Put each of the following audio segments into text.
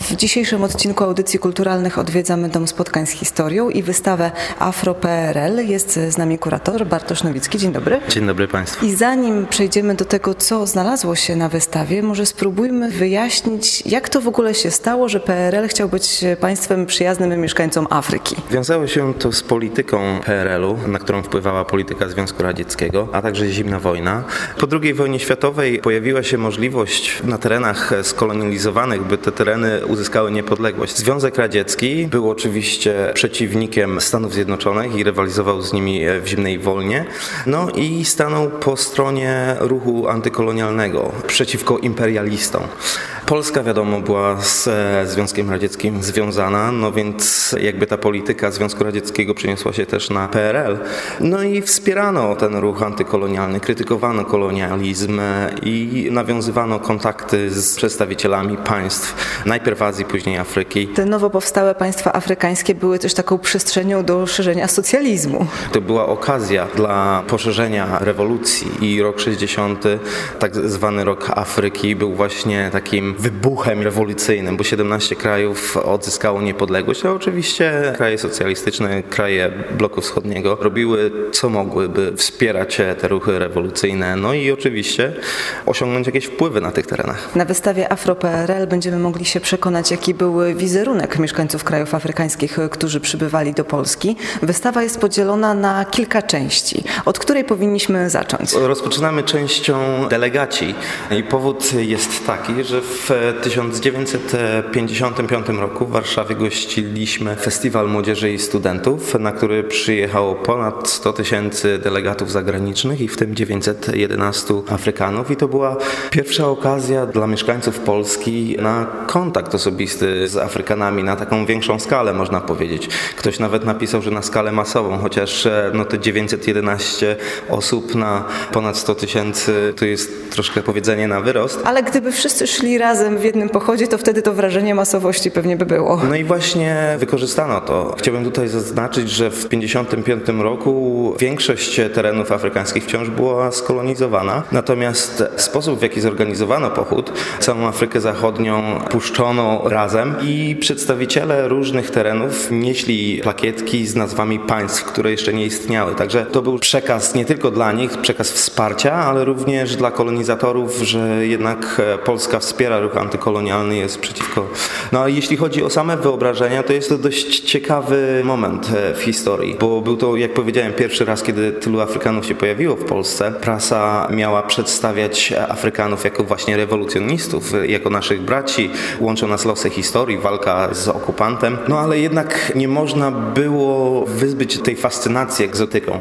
W dzisiejszym odcinku Audycji Kulturalnych odwiedzamy Dom Spotkań z Historią i wystawę Afro-PRL. Jest z nami kurator Bartosz Nowicki. Dzień dobry. Dzień dobry Państwu. I zanim przejdziemy do tego, co znalazło się na wystawie, może spróbujmy wyjaśnić, jak to w ogóle się stało, że PRL chciał być państwem przyjaznym mieszkańcom Afryki. Wiązało się to z polityką PRL-u, na którą wpływała polityka Związku Radzieckiego, a także zimna wojna. Po II wojnie światowej pojawiła się możliwość na terenach skolonializowanych, by te tereny uzyskały niepodległość. Związek Radziecki był oczywiście przeciwnikiem Stanów Zjednoczonych i rywalizował z nimi w zimnej wojnie. No i stanął po stronie ruchu antykolonialnego przeciwko imperialistom. Polska wiadomo była z Związkiem Radzieckim związana, no więc jakby ta polityka Związku Radzieckiego przeniosła się też na PRL. No i wspierano ten ruch antykolonialny, krytykowano kolonializm i nawiązywano kontakty z przedstawicielami państw, najpierw Azji, później Afryki. Te nowo powstałe państwa afrykańskie były też taką przestrzenią do szerzenia socjalizmu. To była okazja dla poszerzenia rewolucji i rok 60, tak zwany rok Afryki, był właśnie takim wybuchem rewolucyjnym, bo 17 krajów odzyskało niepodległość, a oczywiście kraje socjalistyczne, kraje bloku wschodniego robiły co mogły, by wspierać te ruchy rewolucyjne, no i oczywiście osiągnąć jakieś wpływy na tych terenach. Na wystawie Afro-PRL będziemy mogli się przekonać, jaki był wizerunek mieszkańców krajów afrykańskich, którzy przybywali do Polski. Wystawa jest podzielona na kilka części. Od której powinniśmy zacząć? Rozpoczynamy częścią delegaci i powód jest taki, że w 1955 roku w Warszawie gościliśmy Festiwal Młodzieży i Studentów, na który przyjechało ponad 100 tysięcy delegatów zagranicznych i w tym 911 Afrykanów i to była pierwsza okazja dla mieszkańców Polski na kontakt osobisty z Afrykanami na taką większą skalę można powiedzieć. Ktoś nawet napisał, że na skalę masową, chociaż no te 911 osób na ponad 100 tysięcy to jest troszkę powiedzenie na wyrost. Ale gdyby wszyscy szli razem w jednym pochodzie, to wtedy to wrażenie masowości pewnie by było. No i właśnie wykorzystano to. Chciałbym tutaj zaznaczyć, że w 1955 roku większość terenów afrykańskich wciąż była skolonizowana, natomiast sposób w jaki zorganizowano pochód, całą Afrykę Zachodnią puszczono razem i przedstawiciele różnych terenów nieśli plakietki z nazwami państw, które jeszcze nie istniały. Także to był przekaz nie tylko dla nich, przekaz wsparcia, ale również dla kolonizatorów, że jednak Polska wspiera ruch antykolonialny, jest przeciwko. No a jeśli chodzi o same wyobrażenia, to jest to dość ciekawy moment w historii, bo był to, jak powiedziałem, pierwszy raz, kiedy tylu Afrykanów się pojawiło w Polsce. Prasa miała przedstawiać Afrykanów jako właśnie rewolucjonistów, jako naszych braci, łączą nas losy historii, walka z okupantem, no ale jednak nie można było wyzbyć tej fascynacji egzotyką.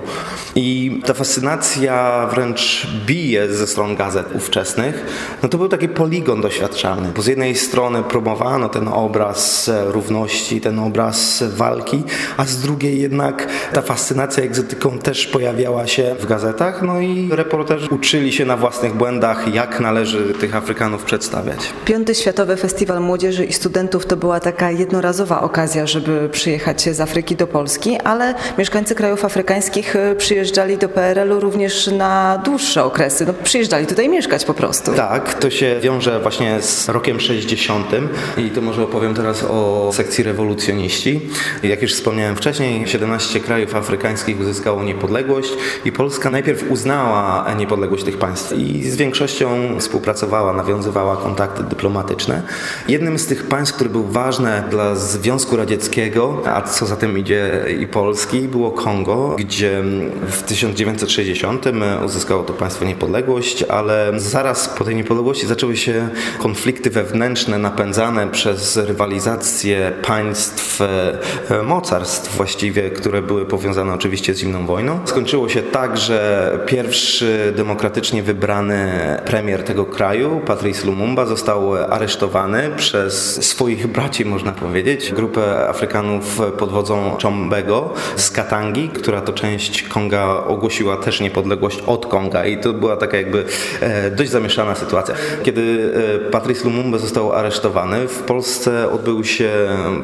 I ta fascynacja wręcz bije ze stron gazet ówczesnych. No to był taki poligon doświadczalny, bo z jednej strony promowano ten obraz równości, ten obraz walki, a z drugiej jednak ta fascynacja egzotyką też pojawiała się w gazetach, no i reporterzy uczyli się na własnych błędach, jak należy tych Afrykanów przedstawiać. Piąty Światowy Festiwal Młodzieży i Studentów to była taka jednorazowa okazja, żeby przyjechać z Afryki do Polski, ale mieszkańcy krajów afrykańskich przyjeżdżali do PRL-u również na dłuższe okresy. No, przyjeżdżali tutaj mieszkać po prostu. Tak, to się wiąże właśnie z rokiem 60. i to może opowiem teraz o sekcji rewolucjoniści. Jak już wspomniałem wcześniej, 17 krajów afrykańskich uzyskało niepodległość i Polska najpierw uznała niepodległość tych państw i z większością współpracowała, nawiązywała kontakty dyplomatyczne. Jednym z tych państw, które był ważne dla Związku Radzieckiego, a co za tym idzie i Polski, było Kongo, gdzie w 1960 uzyskało to państwo niepodległość, ale zaraz po tej niepodległości zaczęły się konflikty wewnętrzne napędzane przez rywalizację państw, e, mocarstw właściwie, które były powiązane oczywiście z zimną wojną. Skończyło się tak, że pierwszy demokratycznie wybrany premier tego kraju, Patrice Lumumba, został aresztowany przez swoich braci, można powiedzieć. Grupę Afrykanów pod wodzą Chombego z Katangi, która to część Konga ogłosiła też niepodległość od Konga i to była taka jakby e, dość zamieszana sytuacja. Kiedy e, Patrice Lumumba został aresztowany, w Polsce odbył się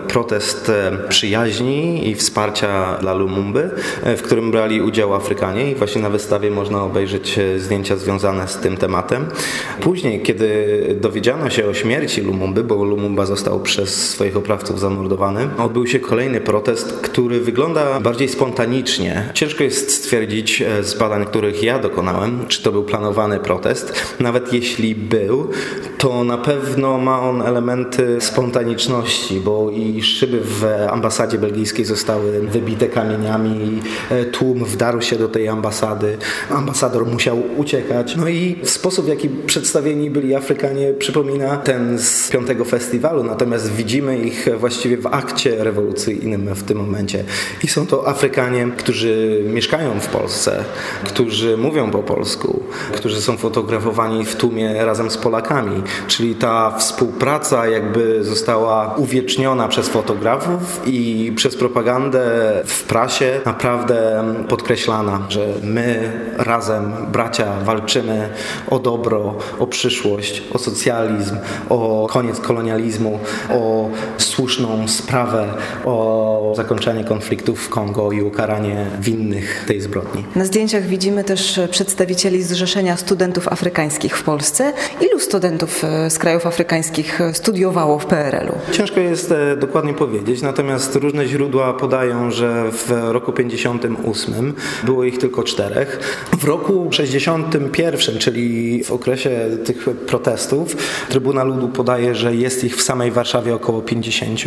protest e, przyjaźni i wsparcia dla Lumumby, w którym brali udział Afrykanie i właśnie na wystawie można obejrzeć zdjęcia związane z tym tematem. Później, kiedy dowiedziano się o śmierci Lumumby, bo Lumumba został przez swoich oprawców zamordowany, odbył się kolejny protest, który wygląda bardziej spontanicznie. Ciężko jest stwierdzić z badań, których ja dokonałem, czy to był planowany protest. Nawet jeśli był, to na pewno ma on elementy spontaniczności, bo i szyby w ambasadzie belgijskiej zostały wybite kamieniami, e, tłum wdarł się do tej ambasady, ambasador musiał uciekać. No i sposób, w jaki przedstawieni byli Afrykanie przypomina ten z piątego festiwalu, natomiast widzimy ich właściwie w akcie rewolucyjnym w tym momencie. I są to Afrykanie, którzy mieszkają w Polsce, którzy mówią po polsku, którzy są fotografowani w tłumie razem z Polakami, czyli ta współpraca jakby została uwieczniona przez fotografów i przez propagandę w prasie naprawdę podkreślana, że my razem, bracia, walczymy o dobro, o przyszłość, o socjalizm, o koniec kolonializmu, o słuszną sprawę, o zakończenie konfliktów w Kongo i ukaranie winnych tej zbrodni. Na zdjęciach widzimy też przedstawicieli Zrzeszenia Studentów Afrykańskich w Polsce. Ilu studentów e, z krajów afrykańskich studiowało w PRL-u? Ciężko jest e, dokładnie powiedzieć, natomiast różne źródła podają, że w roku 58 było ich tylko czterech. W roku 61, czyli w okresie tych protestów, Trybunał Ludu podaje, że jest ich w samej Warszawie około 50.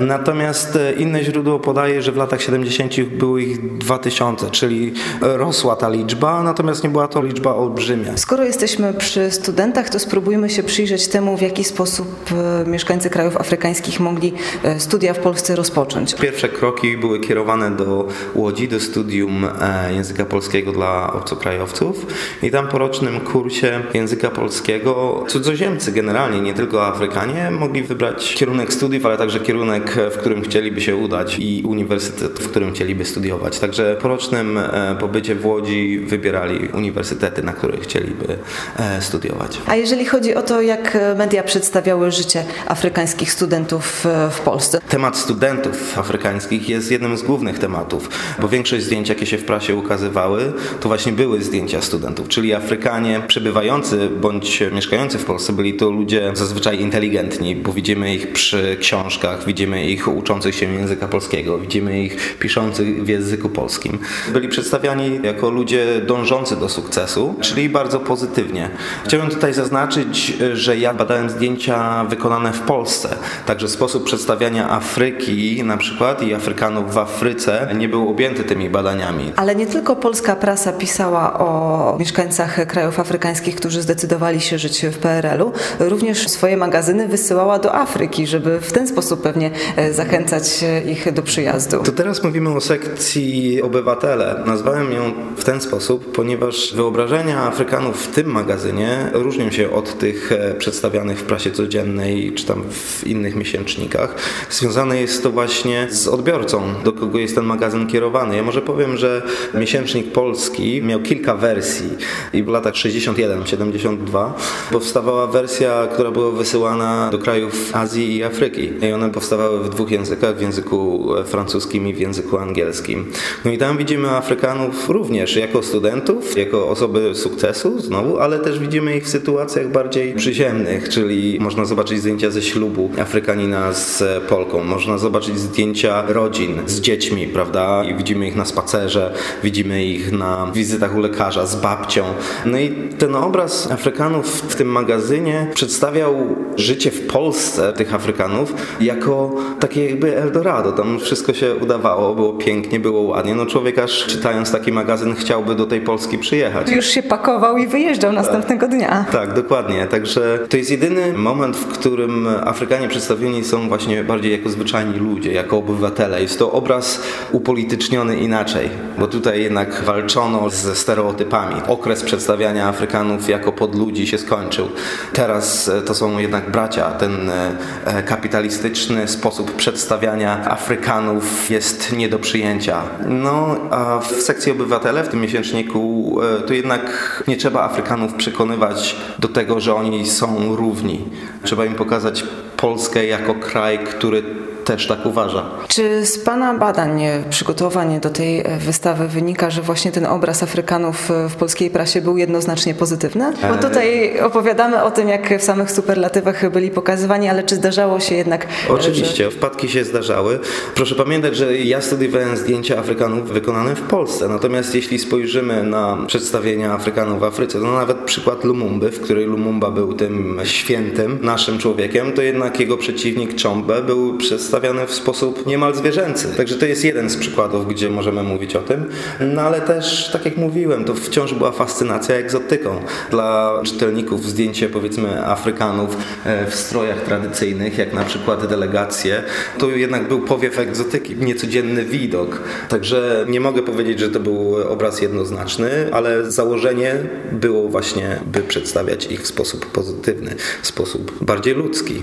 Natomiast e, inne źródło podaje, że w latach 70 było ich 2000, czyli rosła ta liczba, natomiast nie była to liczba olbrzymia. Skoro jesteśmy przy studentach, to spróbujmy się przyjrzeć temu, w jaki sposób e, mieszkańcy krajów afrykańskich mogli e, studia w Polsce rozpocząć. Pierwsze kroki były kierowane do Łodzi, do studium języka polskiego dla obcokrajowców i tam po rocznym kursie języka polskiego cudzoziemcy generalnie, nie tylko Afrykanie, mogli wybrać kierunek studiów, ale także kierunek, w którym chcieliby się udać i uniwersytet, w którym chcieliby studiować. Także po rocznym e, pobycie w Łodzi wybierali uniwersytety, na których chcieliby e, studiować. A jeżeli chodzi o to, jak media przedstawiały życie afrykańskich studentów e, w Polsce? Temat studentów afrykańskich jest jednym z głównych tematów, bo większość zdjęć, jakie się w prasie ukazywały, to właśnie były zdjęcia studentów, czyli Afrykanie przebywający bądź mieszkający w Polsce byli to ludzie zazwyczaj inteligentni, bo widzimy ich przy książkach, widzimy ich uczących się języka polskiego, widzimy ich piszących w języku polskim. Byli przedstawiani jako ludzie dążący do sukcesu, czyli bardzo pozytywnie. Chciałbym tutaj zaznaczyć, że ja badałem zdjęcia wykonane w Polsce, także sposób przedstawiania Afryki na przykład i Afrykanów w Afryce nie był objęty tymi badaniami. Ale nie tylko polska prasa pisała o mieszkańcach krajów afrykańskich, którzy zdecydowali się żyć w PRL-u, również swoje magazyny wysyłała do Afryki, żeby w ten sposób pewnie e, zachęcać ich do przyjazdu. To teraz mówimy o sekcji obywatele. Nazwałem ją w ten sposób, ponieważ wyobrażenia Afrykanów w tym magazynie różnią się od tych e, przedstawianych w prasie codziennej czy tam w innych miesięcznikach. Związane jest to właśnie z odbiorcą, do kogo jest ten magazyn kierowany. Ja może powiem, że miesięcznik polski miał kilka wersji i w latach 61-72 powstawała wersja, która była wysyłana do krajów Azji i Afryki. I one powstawały w dwóch językach, w języku francuskim i w języku angielskim. No i tam widzimy Afrykanów również jako studentów, jako osoby sukcesu znowu, ale też widzimy ich w sytuacjach bardziej przyziemnych, czyli można zobaczyć zdjęcia ze ślubu Afrykanina z Polką, można zobaczyć zdjęcia rodzin z dziećmi, prawda? I widzimy ich na spacerze, widzimy ich na wizytach u lekarza z babcią. No i ten obraz Afrykanów w tym magazynie przedstawiał życie w Polsce tych Afrykanów jako takie jakby Eldorado. Tam wszystko się udawało, było pięknie, było ładnie. No człowiek aż czytając taki magazyn chciałby do tej Polski przyjechać. Już się pakował i wyjeżdżał następnego dnia. Tak, dokładnie. Także to jest jedyny moment, w którym Afrykanie przedstawieni są właśnie bardziej jako zwyczajni ludzie, jako obywatele. Jest to obraz upolityczniony inaczej, bo tutaj jednak walczono ze stereotypami. Okres przedstawiania Afrykanów jako podludzi się skończył. Teraz to są jednak bracia. Ten e, kapitalistyczny sposób przedstawiania Afrykanów jest nie do przyjęcia. No, a w sekcji Obywatele, w tym miesięczniku, e, to jednak nie trzeba Afrykanów przekonywać do tego, że oni są równi. Trzeba im pokazać Polskę jako kraj, który też tak uważa. Czy z Pana badań, przygotowań do tej wystawy wynika, że właśnie ten obraz Afrykanów w polskiej prasie był jednoznacznie pozytywny? Bo e, tutaj opowiadamy o tym, jak w samych superlatywach byli pokazywani, ale czy zdarzało się jednak... Oczywiście, że... wpadki się zdarzały. Proszę pamiętać, że ja studiowałem zdjęcia Afrykanów wykonane w Polsce, natomiast jeśli spojrzymy na przedstawienia Afrykanów w Afryce, no nawet przykład Lumumby, w której Lumumba był tym świętym, naszym człowiekiem, to jednak jego przeciwnik Chombe był przedstawiony przedstawiane w sposób niemal zwierzęcy. Także to jest jeden z przykładów, gdzie możemy mówić o tym. No ale też, tak jak mówiłem, to wciąż była fascynacja egzotyką. Dla czytelników zdjęcie powiedzmy Afrykanów e, w strojach tradycyjnych, jak na przykład delegacje, to jednak był powiew egzotyki, niecodzienny widok. Także nie mogę powiedzieć, że to był obraz jednoznaczny, ale założenie było właśnie, by przedstawiać ich w sposób pozytywny, w sposób bardziej ludzki.